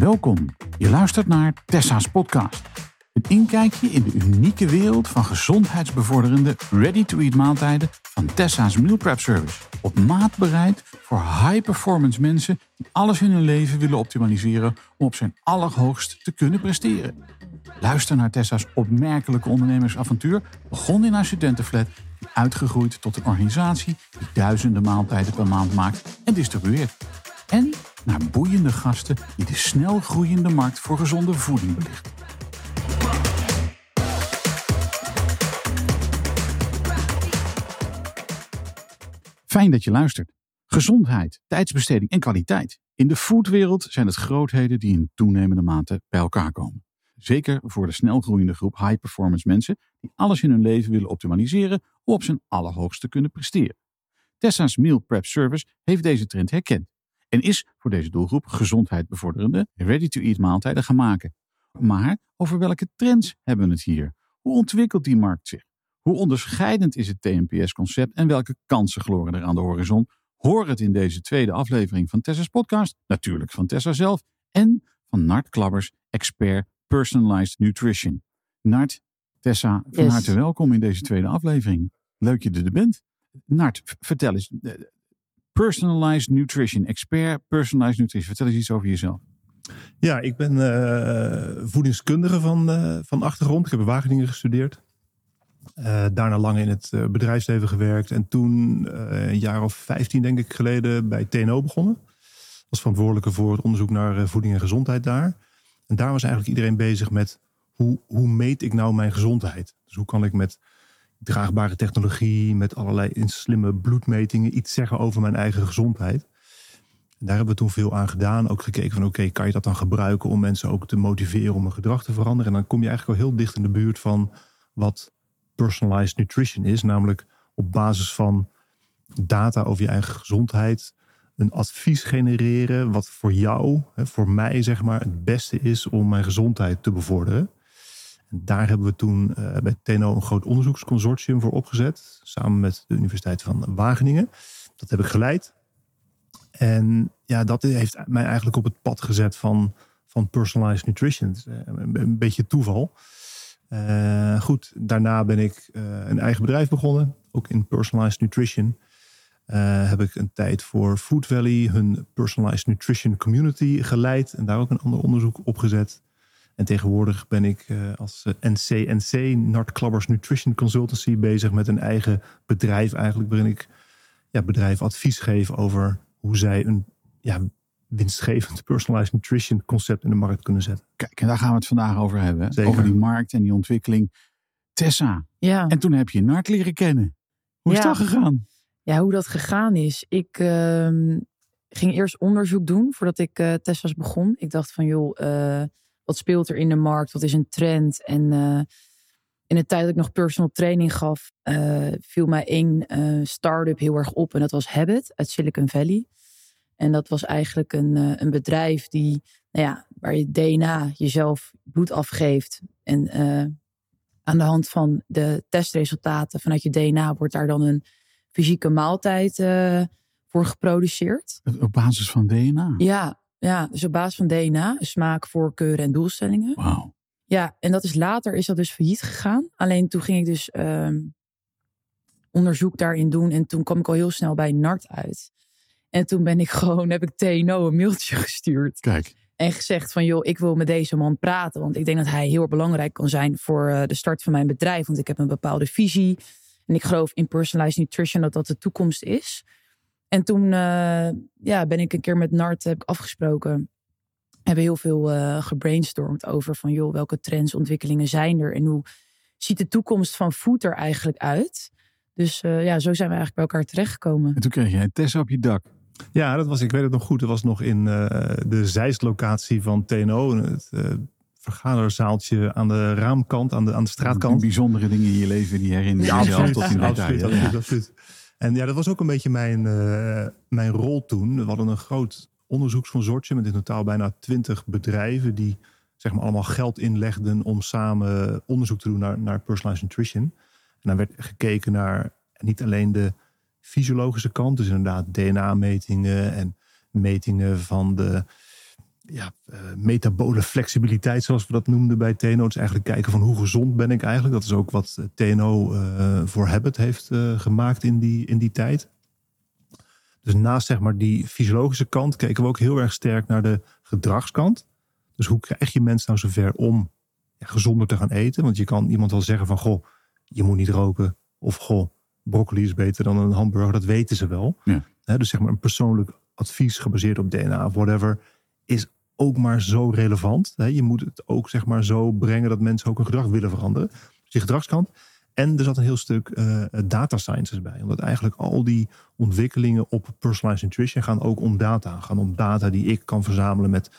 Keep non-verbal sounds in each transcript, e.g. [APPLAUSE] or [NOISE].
Welkom. Je luistert naar Tessa's podcast. Een inkijkje in de unieke wereld van gezondheidsbevorderende ready-to-eat maaltijden van Tessa's Meal Prep Service. Op maat bereid voor high-performance mensen die alles in hun leven willen optimaliseren om op zijn allerhoogst te kunnen presteren. Luister naar Tessa's opmerkelijke ondernemersavontuur. Begon in haar studentenflat en uitgegroeid tot een organisatie die duizenden maaltijden per maand maakt en distribueert. En naar boeiende gasten die de snel groeiende markt voor gezonde voeding belichten. Fijn dat je luistert. Gezondheid, tijdsbesteding en kwaliteit. In de foodwereld zijn het grootheden die in toenemende mate bij elkaar komen. Zeker voor de snelgroeiende groep high-performance mensen die alles in hun leven willen optimaliseren om op zijn allerhoogste te kunnen presteren. Tessa's Meal Prep Service heeft deze trend herkend en is voor deze doelgroep gezondheid bevorderende ready-to-eat maaltijden gaan maken. Maar over welke trends hebben we het hier? Hoe ontwikkelt die markt zich? Hoe onderscheidend is het TNPS-concept en welke kansen gloren er aan de horizon? Hoor het in deze tweede aflevering van Tessa's podcast, natuurlijk van Tessa zelf en van Nart Klabbers, expert Personalized Nutrition. Nart, Tessa, van Yes. harte welkom in deze tweede aflevering. Leuk je er bent. Nart, vertel eens. Personalized Nutrition, expert Personalized Nutrition. Vertel eens iets over jezelf. Ja, ik ben eh, voedingskundige van, eh, van achtergrond. Ik heb in Wageningen gestudeerd. Eh, daarna lang in het bedrijfsleven gewerkt. En toen, een jaar of 15 denk ik geleden, bij TNO begonnen. Was verantwoordelijke voor het onderzoek naar voeding en gezondheid daar. En daar was eigenlijk iedereen bezig met hoe, hoe meet ik nou mijn gezondheid? Dus hoe kan ik met draagbare technologie, met allerlei slimme bloedmetingen iets zeggen over mijn eigen gezondheid? En daar hebben we toen veel aan gedaan. Ook gekeken van oké, kan je dat dan gebruiken om mensen ook te motiveren om hun gedrag te veranderen? En dan kom je eigenlijk al heel dicht in de buurt van wat personalized nutrition is. Namelijk op basis van data over je eigen gezondheid een advies genereren wat voor jou, voor mij zeg maar, het beste is om mijn gezondheid te bevorderen. En daar hebben we toen eh, bij TNO een groot onderzoeksconsortium voor opgezet. Samen met de Universiteit van Wageningen. Dat heb ik geleid. En ja, dat heeft mij eigenlijk op het pad gezet van, van personalized nutrition. Is, eh, Een, beetje toeval. Eh, goed, daarna ben ik een eigen bedrijf begonnen. Ook in personalized nutrition. Heb ik een tijd voor Food Valley, hun personalized nutrition community geleid. En daar ook een ander onderzoek opgezet. En tegenwoordig ben ik eh, als eh, NCNC, Nart Klabbers Nutrition Consultancy, bezig met een eigen bedrijf eigenlijk. Waarin ik ja, bedrijven advies geef over hoe zij een ja, winstgevend personalized nutrition concept in de markt kunnen zetten. Kijk, en daar gaan we het vandaag over hebben. Zeker. Over die markt en die ontwikkeling. Tessa, Ja. en toen heb je Nart leren kennen. Hoe is dat gegaan? ja, hoe dat gegaan is. Ik ehm, ging eerst onderzoek doen voordat ik eh Tessa's begon. Ik dacht van joh, eh, wat speelt er in de markt? Wat is een trend? En eh, in de tijd dat ik nog personal training gaf, eh, viel mij één eh start-up heel erg op. En dat was Habit uit Silicon Valley. En dat was eigenlijk een, een bedrijf die, nou ja, waar je DNA jezelf bloed afgeeft. En aan de hand van de testresultaten vanuit je DNA wordt daar dan een fysieke maaltijd voor geproduceerd. Op basis van DNA. Ja, ja, dus op basis van DNA, smaak, voorkeuren en doelstellingen. Wauw. Ja, en dat is later is dat dus failliet gegaan. Alleen toen ging ik dus ehm, onderzoek daarin doen en toen kwam ik al heel snel bij NART uit. En toen ben ik [LAUGHS] gewoon, heb ik TNO een mailtje gestuurd. Kijk, En gezegd van, joh, ik wil met deze man praten. Want ik denk dat hij heel belangrijk kan zijn voor eh, de start van mijn bedrijf. Want ik heb een bepaalde visie. En ik geloof in personalized nutrition dat dat de toekomst is. En toen eh, ja, ben ik een keer met Nart heb ik afgesproken. Hebben heel veel eh gebrainstormd over van, joh, welke trends, ontwikkelingen zijn er? En hoe ziet de toekomst van food er eigenlijk uit? Dus eh, ja, zo zijn we eigenlijk bij elkaar terechtgekomen. en toen kreeg jij Tessa op je dak. Ja, dat was, ik weet het nog goed. Dat was nog in eh, de Zeist-locatie van TNO. Het eh, vergaderzaaltje aan de raamkant, aan de, aan de straatkant. Bijzondere dingen in je leven die herinner je jezelf tot in detail. absoluut, absoluut, Ja. absoluut. En ja, dat was ook een beetje mijn, eh, mijn rol toen. We hadden een groot onderzoeksconsortium met in totaal bijna twintig bedrijven die zeg maar allemaal geld inlegden om samen onderzoek te doen naar, naar personalized nutrition. En dan werd gekeken naar niet alleen de fysiologische kant, dus inderdaad DNA-metingen en metingen van de ja, uh, metabole flexibiliteit, zoals we dat noemden bij TNO. Het is eigenlijk kijken van hoe gezond ben ik eigenlijk. Dat is ook wat TNO uh, voor Habit heeft gemaakt in die, in die tijd. Dus naast zeg maar die fysiologische kant keken we ook heel erg sterk naar de gedragskant. Dus hoe krijg je mensen nou zover om ja, gezonder te gaan eten? Want je kan iemand wel zeggen van goh, je moet niet roken. Of goh, broccoli is beter dan een hamburger. Dat weten ze wel. Ja. dus zeg maar een persoonlijk advies gebaseerd op DNA of whatever is ook maar zo relevant. Je moet het ook zeg maar zo brengen dat mensen ook hun gedrag willen veranderen. Dus die gedragskant. En er zat een heel stuk uh, data sciences bij. Omdat eigenlijk al die ontwikkelingen op personalized nutrition gaan ook om data. Gaan om data die ik kan verzamelen met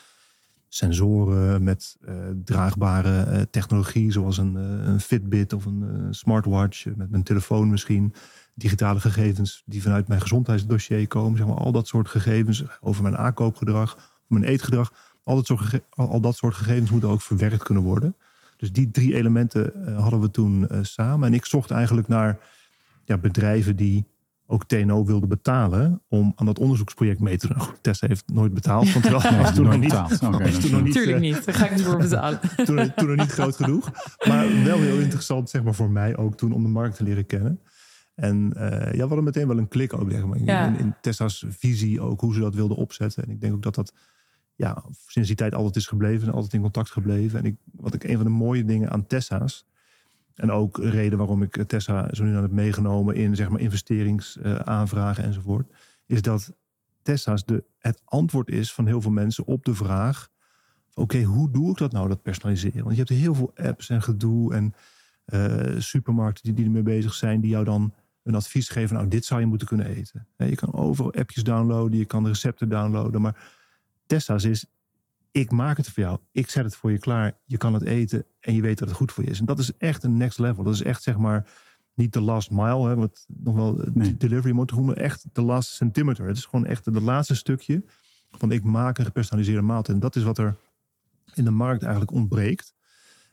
sensoren, met uh, draagbare uh, technologie, zoals een, een, Fitbit of een smartwatch, met mijn telefoon misschien. Digitale gegevens die vanuit mijn gezondheidsdossier komen. Zeg maar, al dat soort gegevens over mijn aankoopgedrag, mijn eetgedrag. Al dat, soort al dat soort gegevens moeten ook verwerkt kunnen worden. Dus die drie elementen uh, hadden we toen uh, samen. En ik zocht eigenlijk naar ja, bedrijven die ook TNO wilden betalen om aan dat onderzoeksproject mee te doen. Nou, Tessa heeft nooit betaald, want wel, [LAUGHS] was toen nog niet. Okay, was toen nog niet Tuurlijk niet, daar ga ik niet voor betalen. [LAUGHS] toen, toen nog niet groot genoeg. Maar wel heel interessant, zeg maar, voor mij ook toen om de markt te leren kennen. En uh, ja, we hadden meteen wel een klik ook, zeg maar, ja. in, in Tessa's visie ook, hoe ze dat wilden opzetten. En ik denk ook dat dat ja, sinds die tijd altijd is gebleven en altijd in contact gebleven. En ik, wat ik een van de mooie dingen aan Tessa's. En ook een reden waarom ik Tessa zo nu aan heb meegenomen in zeg maar investeringsaanvragen enzovoort. Is dat Tessa's de, het antwoord is van heel veel mensen op de vraag. Oké, hoe doe ik dat nou, dat personaliseren? Want je hebt heel veel apps en gedoe en uh, supermarkten die, die ermee bezig zijn. Die jou dan een advies geven. Nou, dit zou je moeten kunnen eten. Je kan overal appjes downloaden, je kan recepten downloaden. Maar Tessa's is, ik maak het voor jou. Ik zet het voor je klaar. Je kan het eten en je weet dat het goed voor je is. En dat is echt een next level. Dat is echt zeg maar niet de last mile, hè, wat nog wel nee. delivery moet noemen. Echt de last centimeter. Het is gewoon echt het laatste stukje van ik maak een gepersonaliseerde maaltijd. En dat is wat er in de markt eigenlijk ontbreekt.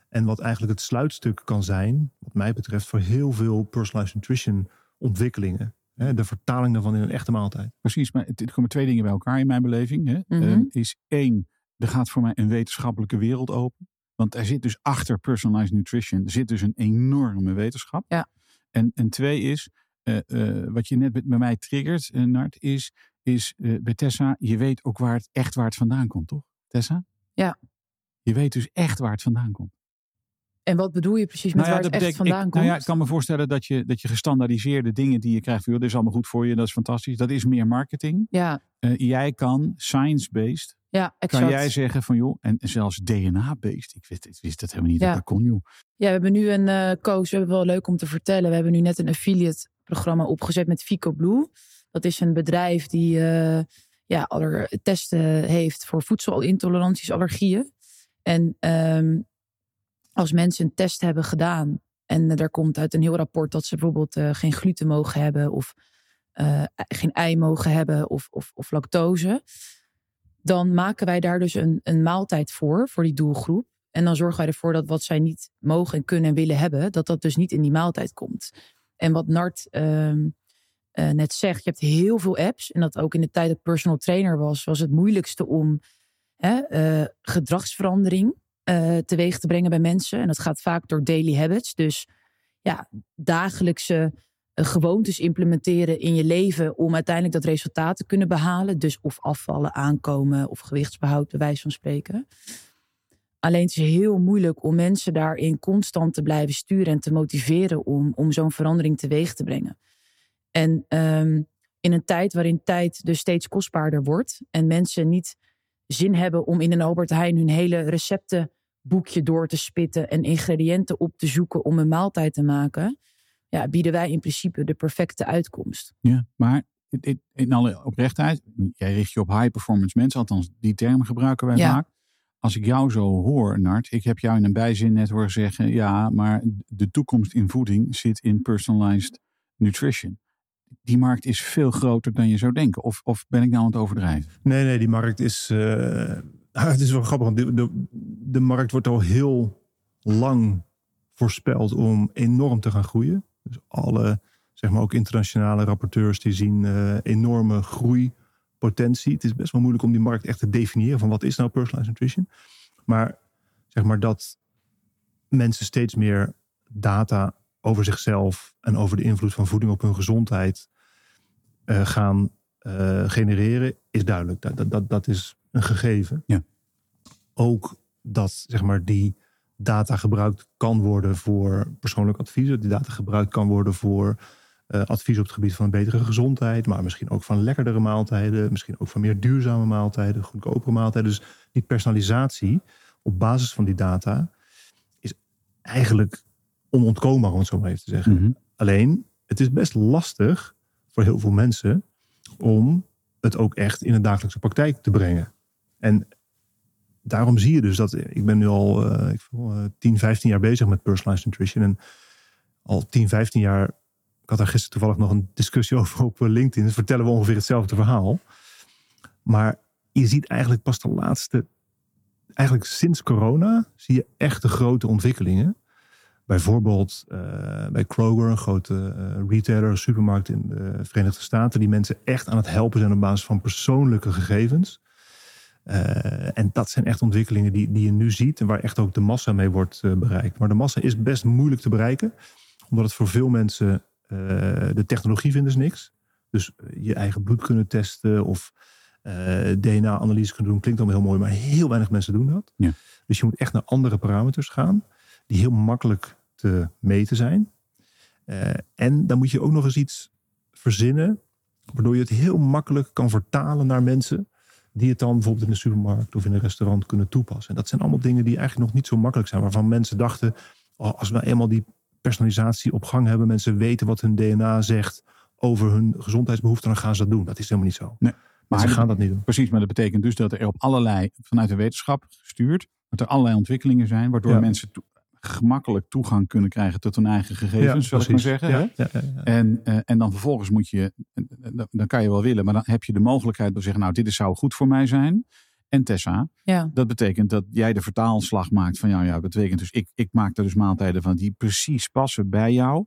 En wat eigenlijk het sluitstuk kan zijn, wat mij betreft, voor heel veel personalized nutrition ontwikkelingen. De vertaling daarvan in een echte maaltijd. Precies, maar er komen twee dingen bij elkaar in mijn beleving. Hè. Mm -hmm. is één, er gaat voor mij een wetenschappelijke wereld open. Want er zit dus achter personalized nutrition, er zit dus een enorme wetenschap. Ja. En, en twee is, uh, uh, wat je net bij mij triggert, uh, Nart, is, is bij Tessa, je weet ook waar het echt waar het vandaan komt, toch? Tessa? Ja. Je weet dus echt waar het vandaan komt. En wat bedoel je precies met nou ja, waar het echt vandaan ik, komt? Nou ja, ik kan me voorstellen dat je, dat je gestandaardiseerde dingen die je krijgt. Joh, dit is allemaal goed voor je, dat is fantastisch. Dat is meer marketing. Ja. Uh, jij kan science-based, ja, exact. kan jij zeggen van joh, en zelfs DNA-based. Ik wist, ik wist dat helemaal niet Ja. dat dat kon joh. Ja, we hebben nu een uh, coach, we hebben wel leuk om te vertellen. We hebben nu net een affiliate programma opgezet met Fico Blue. Dat is een bedrijf die uh, ja, aller testen heeft voor voedselintoleranties, allergieën. En um, als mensen een test hebben gedaan en er komt uit een heel rapport dat ze bijvoorbeeld uh, geen gluten mogen hebben of uh, geen ei mogen hebben of, of, of, lactose, dan maken wij daar dus een, een maaltijd voor, voor die doelgroep. En dan zorgen wij ervoor dat wat zij niet mogen en kunnen en willen hebben, dat dat dus niet in die maaltijd komt. En wat Nart uh, net zegt, je hebt heel veel apps. En dat ook in de tijd dat personal trainer was, was het moeilijkste om hè, gedragsverandering uh, teweeg te brengen bij mensen. En dat gaat vaak door daily habits. Dus ja, dagelijkse uh, gewoontes implementeren in je leven om uiteindelijk dat resultaat te kunnen behalen. Dus of afvallen, aankomen of gewichtsbehoud, bij wijze van spreken. Alleen het is heel moeilijk om mensen daarin constant te blijven sturen en te motiveren om, om zo'n verandering teweeg te brengen. En um, in een tijd waarin tijd dus steeds kostbaarder wordt en mensen niet zin hebben om in een Albert Heijn hun hele receptenboekje door te spitten en ingrediënten op te zoeken om een maaltijd te maken, ja, bieden wij in principe de perfecte uitkomst. Ja, maar in alle oprechtheid, jij richt je op high performance mensen, althans die termen gebruiken wij Ja. vaak. Als ik jou zo hoor, Nart, ik heb jou in een bijzin net horen zeggen, ja, maar de toekomst in voeding zit in personalized nutrition. Die markt is veel groter dan je zou denken. Of, of ben ik nou aan het overdrijven? Nee, nee, die markt is. Uh, [LAUGHS] het is wel grappig, want de, de, de, markt wordt al heel lang voorspeld om enorm te gaan groeien. Dus alle, zeg maar ook internationale rapporteurs, die zien uh, enorme groei potentie. Het is best wel moeilijk om die markt echt te definiëren van wat is nou personalized nutrition. Maar zeg maar dat mensen steeds meer data over zichzelf en over de invloed van voeding op hun gezondheid uh, gaan uh, genereren, is duidelijk. Dat, dat, dat, dat is een gegeven. Ja. Ook dat zeg maar, die data gebruikt kan worden voor persoonlijk advies. Dat die data gebruikt kan worden voor uh, advies op het gebied van een betere gezondheid. Maar misschien ook van lekkerdere maaltijden. Misschien ook van meer duurzame maaltijden, goedkopere maaltijden. Dus die personalisatie op basis van die data is eigenlijk onontkoombaar, om het zo maar even te zeggen. Mhm. Alleen, het is best lastig voor heel veel mensen om het ook echt in een dagelijkse praktijk te brengen. En daarom zie je dus dat ik ben nu al uh, ik voel, uh, 10, 15 jaar bezig met personalized nutrition. En al 10, 15 jaar, ik had daar gisteren toevallig nog een discussie [LAUGHS] over op LinkedIn. Dus vertellen we ongeveer hetzelfde verhaal. Maar je ziet eigenlijk pas de laatste, eigenlijk sinds corona, zie je echt de grote ontwikkelingen. Bijvoorbeeld uh, bij Kroger, een grote uh, retailer, supermarkt in de Verenigde Staten, die mensen echt aan het helpen zijn op basis van persoonlijke gegevens. Uh, en dat zijn echt ontwikkelingen die, die je nu ziet en waar echt ook de massa mee wordt bereikt. Maar de massa is best moeilijk te bereiken, omdat het voor veel mensen de technologie vinden is niks. Dus je eigen bloed kunnen testen of DNA-analyse kunnen doen, klinkt allemaal heel mooi, maar heel weinig mensen doen dat. Ja. Dus je moet echt naar andere parameters gaan, die heel makkelijk te meten zijn. Uh, en dan moet je ook nog eens iets verzinnen, waardoor je het heel makkelijk kan vertalen naar mensen die het dan bijvoorbeeld in de supermarkt of in een restaurant kunnen toepassen. En dat zijn allemaal dingen die eigenlijk nog niet zo makkelijk zijn, waarvan mensen dachten, oh, als we nou eenmaal die personalisatie op gang hebben, mensen weten wat hun DNA zegt over hun gezondheidsbehoeften, dan gaan ze dat doen. Dat is helemaal niet zo. Nee, maar ze gaan dat niet doen. Precies, maar dat betekent dus dat er op allerlei, vanuit de wetenschap gestuurd, dat er allerlei ontwikkelingen zijn, waardoor Ja. mensen gemakkelijk toegang kunnen krijgen tot hun eigen gegevens, zal ik maar zeggen. Ja, hè? ja, ja, ja. En, eh, en dan vervolgens moet je, dan- dan kan je wel willen, maar dan heb je de mogelijkheid om te zeggen, nou, dit zou goed voor mij zijn. En Tessa, Ja, dat betekent dat jij de vertaalslag maakt van jou. Ja, dat betekent dus, ik, ik maak er dus maaltijden van die precies passen bij jou.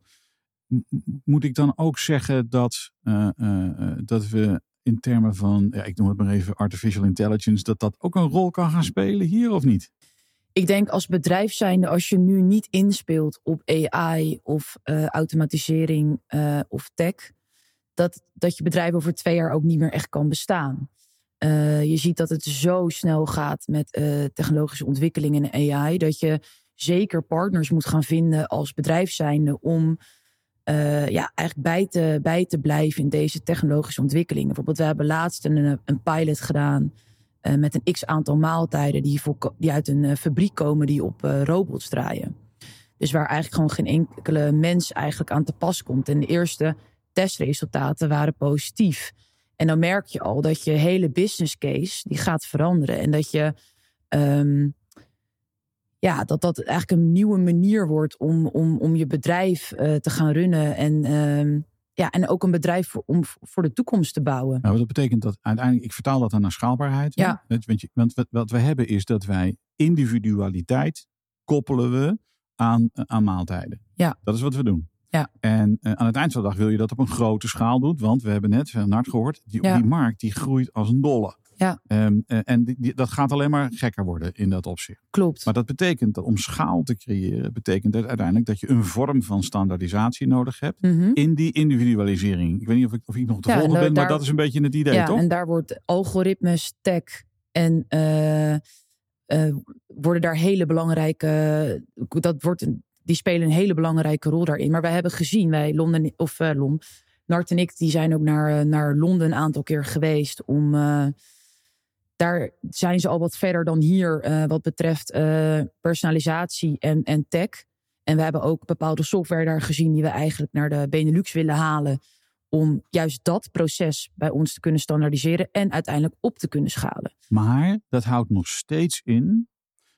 Moet ik dan ook zeggen dat, eh, eh, eh, dat we in termen van, ja, ik noem het maar even artificial intelligence, dat dat ook een rol kan gaan spelen hier of niet? Ik denk als bedrijf zijnde, als je nu niet inspeelt op AI of eh, automatisering eh, of tech, dat, dat je bedrijf over twee jaar ook niet meer echt kan bestaan. Eh, je ziet dat het zo snel gaat met technologische ontwikkelingen en AI, dat je zeker partners moet gaan vinden als bedrijf zijnde om ja, eigenlijk bij te, bij te blijven in deze technologische ontwikkelingen. Bijvoorbeeld, we hebben laatst een, een pilot gedaan eh, met een x aantal maaltijden die, voor, die uit een eh, fabriek komen die op eh, robots draaien. Dus waar eigenlijk gewoon geen enkele mens eigenlijk aan te pas komt. En de eerste testresultaten waren positief. En dan merk je al dat je hele business case die gaat veranderen. En dat je ehm, ja, dat dat eigenlijk een nieuwe manier wordt om, om, om je bedrijf te gaan runnen. En, ehm, ja, en ook een bedrijf voor, om voor de toekomst te bouwen. Nou, dat betekent dat uiteindelijk, ik vertaal dat dan naar schaalbaarheid. Ja. Want, want, wat, wat we hebben is dat wij individualiteit koppelen we aan, eh, aan maaltijden. Ja. Dat is wat we doen. Ja. En eh, aan het eind van de dag wil je dat op een grote schaal doen. Want we hebben net van Nart gehoord, die, Ja. die markt die groeit als een dolle. Ja. Ehm, eh, en die, die- dat gaat alleen maar gekker worden in dat opzicht. Klopt. Maar dat betekent dat om schaal te creëren, betekent dat uiteindelijk dat je een vorm van standaardisatie nodig hebt. Mhm. In die individualisering. Ik weet niet of ik, of ik nog te Ja, volgen nou, ben, maar dat is een beetje het idee, ja, toch? en daar wordt algoritmes, tech en eh, eh, worden daar hele belangrijke. Dat wordt een, die spelen een hele belangrijke rol daarin. Maar wij hebben gezien, wij Londen of uh, Lon, Nart en ik, die zijn ook naar, naar Londen een aantal keer geweest om. Daar zijn ze al wat verder dan hier uh, wat betreft uh, personalisatie en, en tech. En we hebben ook bepaalde software daar gezien die we eigenlijk naar de Benelux willen halen. Om juist dat proces bij ons te kunnen standaardiseren en uiteindelijk op te kunnen schalen. Maar dat houdt nog steeds in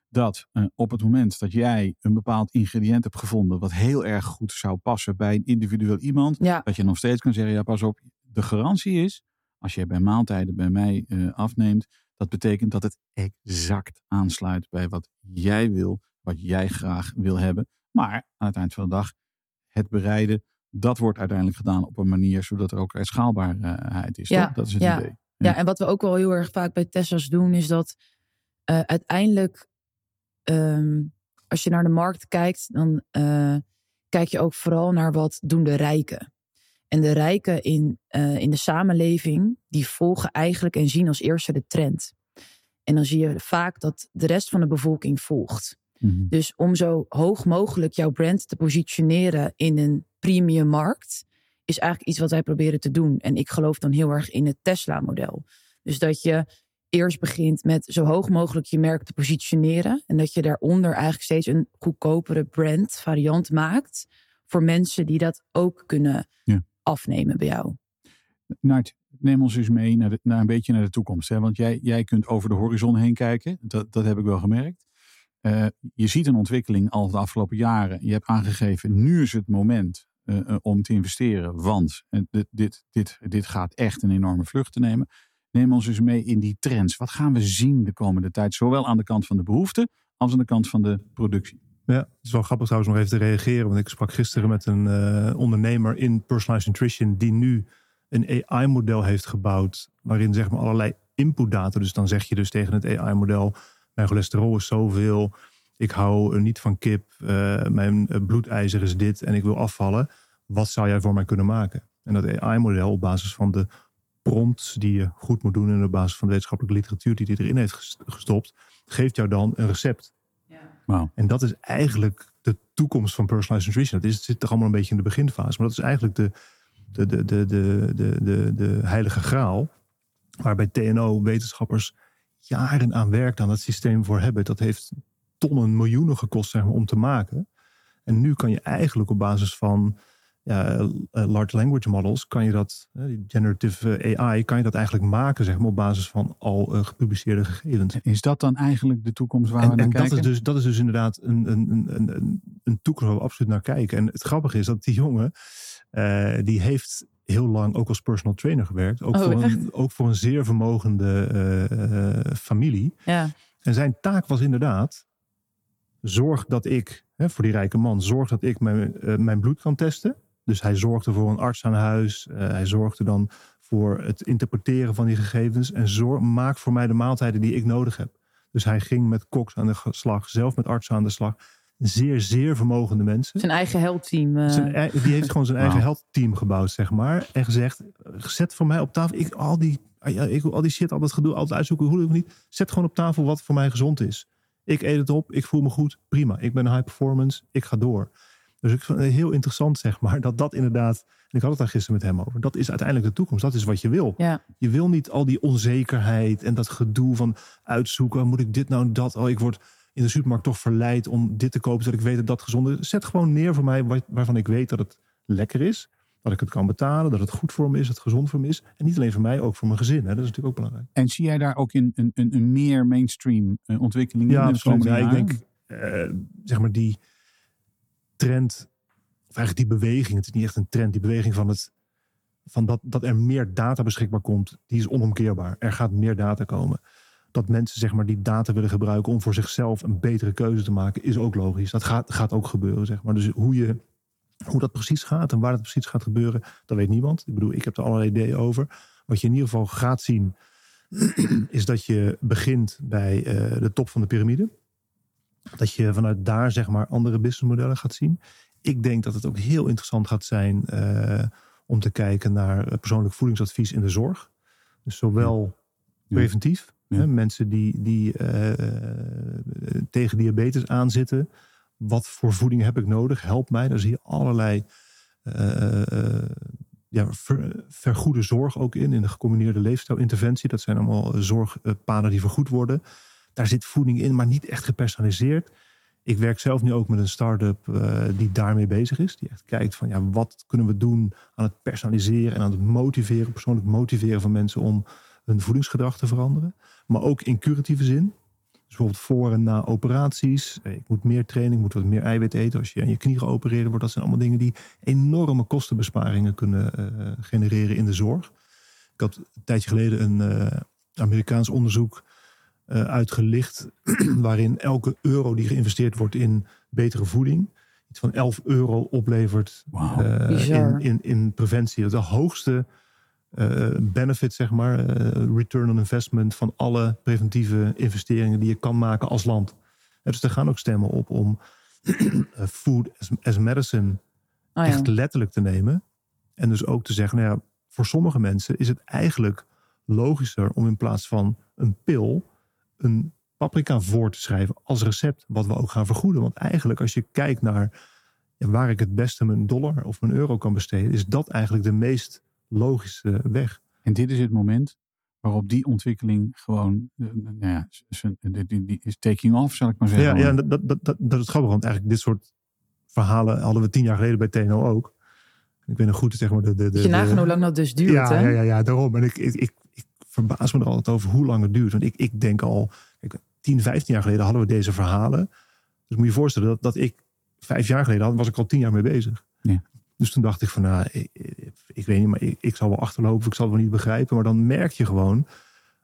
dat uh, op het moment dat jij een bepaald ingrediënt hebt gevonden. wat heel erg goed zou passen bij een individueel iemand. Ja. dat je nog steeds kan zeggen: ja, pas op. De garantie is, als je bij maaltijden bij mij afneemt. Dat betekent dat het exact aansluit bij wat jij wil, wat jij graag wil hebben. Maar aan het eind van de dag, het bereiden, dat wordt uiteindelijk gedaan op een manier zodat er ook schaalbaarheid is. Ja, toch? Dat is het ja. idee. Ja, en wat we ook wel heel erg vaak bij Tesla's doen, is dat uh, uiteindelijk, ehm, als je naar de markt kijkt, dan uh, kijk je ook vooral naar wat doen de rijken. En de rijken in, uh, in de samenleving, die volgen eigenlijk en zien als eerste de trend. En dan zie je vaak dat de rest van de bevolking volgt. Mhm. Dus om zo hoog mogelijk jouw brand te positioneren in een premium markt, is eigenlijk iets wat wij proberen te doen. En ik geloof dan heel erg in het Tesla-model. Dus dat je eerst begint met zo hoog mogelijk je merk te positioneren. En dat je daaronder eigenlijk steeds een goedkopere brand variant maakt. Voor mensen die dat ook kunnen Ja. Afnemen bij jou. Nart, neem ons eens mee naar, naar een beetje naar de toekomst. Hè? Want jij, jij kunt over de horizon heen kijken. Dat, dat heb ik wel gemerkt. Uh, je ziet een ontwikkeling al de afgelopen jaren. Je hebt aangegeven, nu is het moment uh, uh, om te investeren. Want dit, dit, dit, dit gaat echt een enorme vlucht te nemen. Neem ons eens mee in die trends. Wat gaan we zien de komende tijd? Zowel aan de kant van de behoefte als aan de kant van de productie. Ja, het is wel grappig trouwens nog even te reageren. Want ik sprak gisteren met een uh, ondernemer in personalized nutrition die nu een AI-model heeft gebouwd. Waarin zeg maar allerlei inputdata. Dus dan zeg je dus tegen het AI-model: Mijn cholesterol is zoveel. Ik hou niet van kip. Uh, mijn bloedijzer is dit en ik wil afvallen. Wat zou jij voor mij kunnen maken? En dat AI-model op basis van de prompts die je goed moet doen. En op basis van de wetenschappelijke literatuur die hij erin heeft gestopt. Geeft jou dan een recept. En dat is eigenlijk de toekomst van personalized nutrition. Het, is, het zit toch allemaal een beetje in de beginfase. Maar dat is eigenlijk de, de, de, de, de, de, de, heilige graal. Waar bij TNO wetenschappers jaren aan werkt aan het systeem voor hebben. Dat heeft tonnen, miljoenen gekost zeg maar, om te maken. En nu kan je eigenlijk op basis van ja, large language models, kan je dat, generative AI, kan je dat eigenlijk maken zeg maar, op basis van al gepubliceerde gegevens. Is dat dan eigenlijk de toekomst waar en, we naar en kijken? Dat is, dus, dat is dus inderdaad een, een, een, een, een toekomst waar we absoluut naar kijken. En het grappige is dat die jongen, uh, die heeft heel lang ook als personal trainer gewerkt. Ook, Oh, voor, een, ook voor een zeer vermogende uh, familie. Ja. En zijn taak was inderdaad, zorg dat ik, hè, voor die rijke man, zorg dat ik mijn, uh, mijn bloed kan testen. Dus hij zorgde voor een arts aan huis. Uh, hij zorgde dan voor het interpreteren van die gegevens. En zorg, maak voor mij de maaltijden die ik nodig heb. Dus hij ging met koks aan de slag, zelf met artsen aan de slag. Zeer, zeer vermogende mensen. Zijn eigen heldteam. Uh... Zijn, die heeft gewoon zijn eigen wow. heldteam gebouwd, zeg maar. En gezegd, zet voor mij op tafel. Ik al die, ik wil al die shit, al dat gedoe, altijd uitzoeken, hoe of niet. Zet gewoon op tafel wat voor mij gezond is. Ik eet het op, ik voel me goed, prima. Ik ben high performance, ik ga door. Dus ik vind het heel interessant, zeg maar, dat dat inderdaad. En ik had het daar gisteren met hem over. Dat is uiteindelijk de toekomst. Dat is wat je wil. Ja. Je wil niet al die onzekerheid en dat gedoe van uitzoeken. Moet ik dit nou dat? Oh, ik word in de supermarkt toch verleid om dit te kopen, zodat ik weet dat dat gezond is. Zet gewoon neer voor mij waarvan ik weet dat het lekker is. Dat ik het kan betalen, dat het goed voor me is, dat het gezond voor me is. En niet alleen voor mij, ook voor mijn gezin. Hè? Dat is natuurlijk ook belangrijk. En zie jij daar ook in een, een, een meer mainstream uh, ontwikkeling ja, in de komende Ja, ik denk, uh, zeg maar, die trend of eigenlijk die beweging, het is niet echt een trend, die beweging van, het, van dat, dat er meer data beschikbaar komt, die is onomkeerbaar. Er gaat meer data komen. Dat mensen zeg maar, die data willen gebruiken om voor zichzelf een betere keuze te maken, is ook logisch. Dat gaat, gaat ook gebeuren. Zeg maar. Dus hoe, je, hoe dat precies gaat en waar dat precies gaat gebeuren, dat weet niemand. Ik bedoel, ik heb er allerlei ideeën over. Wat je in ieder geval gaat zien, [CLEARS THROAT] is dat je begint bij uh, de top van de piramide. Dat je vanuit daar zeg maar andere businessmodellen gaat zien ik denk dat het ook heel interessant gaat zijn uh, om te kijken naar persoonlijk voedingsadvies in de zorg. Dus zowel ja. preventief, ja. Hè, mensen die, die uh, tegen diabetes aanzitten. Wat voor voeding heb ik nodig? Help mij. Daar zie je allerlei uh, ja, ver, vergoede zorg ook in. In de gecombineerde leefstijlinterventie. Dat zijn allemaal zorgpaden die vergoed worden. Daar zit voeding in, maar niet echt gepersonaliseerd. Ik werk zelf nu ook met een start-up uh, die daarmee bezig is. Die echt kijkt van ja, wat kunnen we doen aan het personaliseren en aan het motiveren, persoonlijk motiveren van mensen om hun voedingsgedrag te veranderen. Maar ook in curatieve zin. Dus bijvoorbeeld voor en na operaties. Ik moet meer training, moet wat meer eiwit eten. Als je aan je knie geopereerd wordt. Dat zijn allemaal dingen die enorme kostenbesparingen kunnen uh, genereren in de zorg. Ik had een tijdje geleden een Amerikaans onderzoek uh, uitgelicht. [CLEARS THROAT] waarin elke euro die geïnvesteerd wordt in betere voeding. iets van 11 euro oplevert uh, Bizar. in, in, in preventie. Dat is de hoogste eh, benefit, zeg maar, eh, return on investment van alle preventieve investeringen die je kan maken als land. En dus er gaan ook stemmen op om [CLEARS THROAT] eh, food as, as medicine Oh ja. echt letterlijk te nemen. En dus ook te zeggen, nou ja, voor sommige mensen is het eigenlijk logischer om in plaats van een pil een paprika voor te schrijven als recept, wat we ook gaan vergoeden. Want eigenlijk als je kijkt naar ja, waar ik het beste mijn dollar of mijn euro kan besteden, is dat eigenlijk de meest logische weg. En dit is het moment waarop die ontwikkeling gewoon, eh, nou ja, die, is taking off, zal ik maar zeggen. Ja, ja dat, dat, dat, dat, is grappig, want eigenlijk dit soort verhalen hadden we tien jaar geleden bij TNO ook. Ik weet nog goed, zeg maar, de, de, de, je nagaan hoe lang dat dus duurt, ja, hè? ja, ja, ja, daarom. En ik, ik verbaas me er altijd over hoe lang het duurt. Want ik, ik denk al, kijk, 10, 15 jaar geleden hadden we deze verhalen. Dus moet je je voorstellen dat, dat ik vijf jaar geleden had, was ik al tien jaar mee bezig. Ja. Dus toen dacht ik van, nou, ik, weet niet, maar ik, ik zal wel achterlopen, ik zal het wel niet begrijpen. Maar dan merk je gewoon,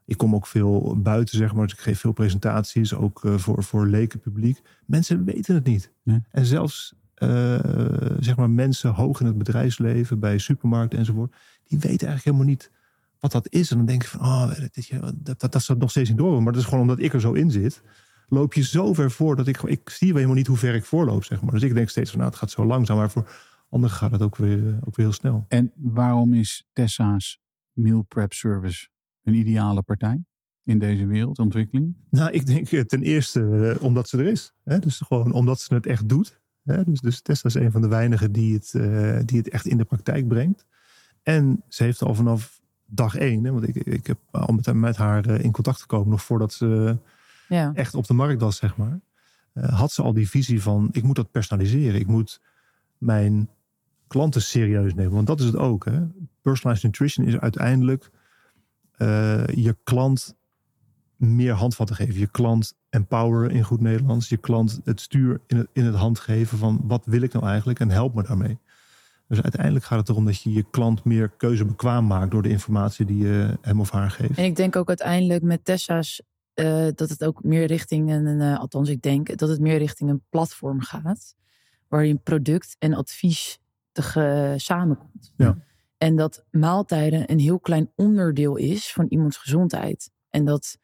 ik kom ook veel buiten, zeg maar. Dus ik geef veel presentaties, ook eh, voor, voor lekenpubliek. Mensen weten het niet. Ja. En zelfs, eh, zeg maar, mensen hoog in het bedrijfsleven, bij supermarkten enzovoort, die weten eigenlijk helemaal niet wat dat is. En dan denk je van, oh, dat, dat, dat, nog steeds niet door. Maar dat is gewoon omdat ik er zo in zit. Loop je zo ver voor dat ik, ik zie wel helemaal niet hoe ver ik voorloop, zeg maar. Dus ik denk steeds van, nou, het gaat zo langzaam. Maar voor anderen gaat het ook weer, ook weer heel snel. En waarom is Tessa's meal prep service een ideale partij in deze wereldontwikkeling? Nou, ik denk eh, ten eerste eh, omdat ze er is. Hè? Dus gewoon omdat ze het echt doet. Hè? Dus, dus Tessa is een van de weinigen die het, eh, die het echt in de praktijk brengt. En ze heeft al vanaf dag één, hè, want ik, ik heb al met, met haar eh, in contact gekomen nog voordat ze Ja. echt op de markt was, zeg maar. eh, had ze al die visie van, ik moet dat personaliseren. Ik moet mijn klanten serieus nemen. Want dat is het ook. Hè? Personalized nutrition is uiteindelijk eh, je klant meer handvatten geven. Je klant empoweren in goed Nederlands. Je klant het stuur in het, in het hand geven van wat wil ik nou eigenlijk en help me daarmee. Dus uiteindelijk gaat het erom dat je je klant meer keuzebekwaam maakt door de informatie die je hem of haar geeft. En ik denk ook uiteindelijk met Tessa's eh, dat het ook meer richting een, eh, althans ik denk dat het meer richting een platform gaat, waarin product en advies te samenkomt. Ja. En dat maaltijden een heel klein onderdeel is van iemands gezondheid. En dat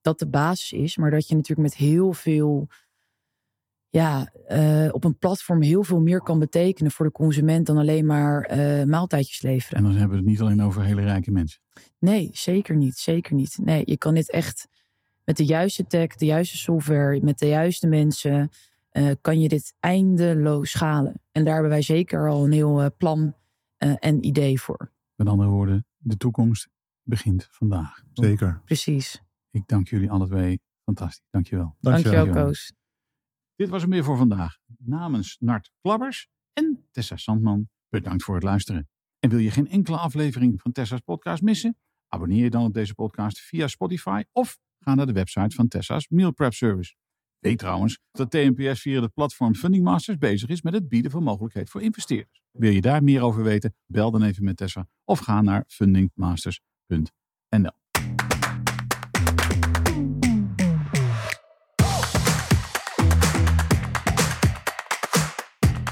dat de basis is, maar dat je natuurlijk met heel veel, ja, eh, op een platform heel veel meer kan betekenen voor de consument dan alleen maar eh, maaltijdjes leveren. En dan hebben we het niet alleen over hele rijke mensen. Nee, zeker niet. Zeker niet. Nee, je kan dit echt met de juiste tech, de juiste software, met de juiste mensen, eh, kan je dit eindeloos schalen. En daar hebben wij zeker al een heel plan eh, en idee voor. Met andere woorden, de toekomst begint vandaag. Zeker. Precies. Ik dank jullie alle twee. Fantastisch. Dankjewel. Dankjewel. Dankjewel, Koos. Dit was hem weer voor vandaag. Namens Nart Klabbers en Tessa Sandman, bedankt voor het luisteren. En wil je geen enkele aflevering van Tessa's podcast missen? Abonneer je dan op deze podcast via Spotify of ga naar de website van Tessa's Meal Prep Service. Weet trouwens dat TNPS via het platform Funding Masters bezig is met het bieden van mogelijkheid voor investeerders. Wil je daar meer over weten? Bel dan even met Tessa of ga naar fundingmasters.nl.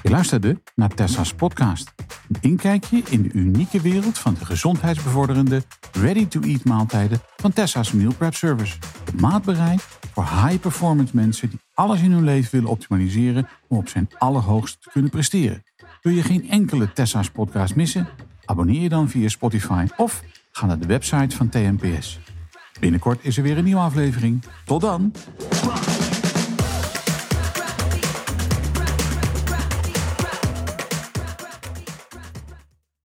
Je luisterde naar Tessa's podcast. Een inkijkje in de unieke wereld van de gezondheidsbevorderende ready-to-eat maaltijden van Tessa's Meal Prep Service. Op maat bereid voor high-performance mensen die alles in hun leven willen optimaliseren om op zijn allerhoogst te kunnen presteren. Wil je geen enkele Tessa's podcast missen? Abonneer je dan via Spotify of ga naar de website van TNPS. Binnenkort is er weer een nieuwe aflevering. Tot dan!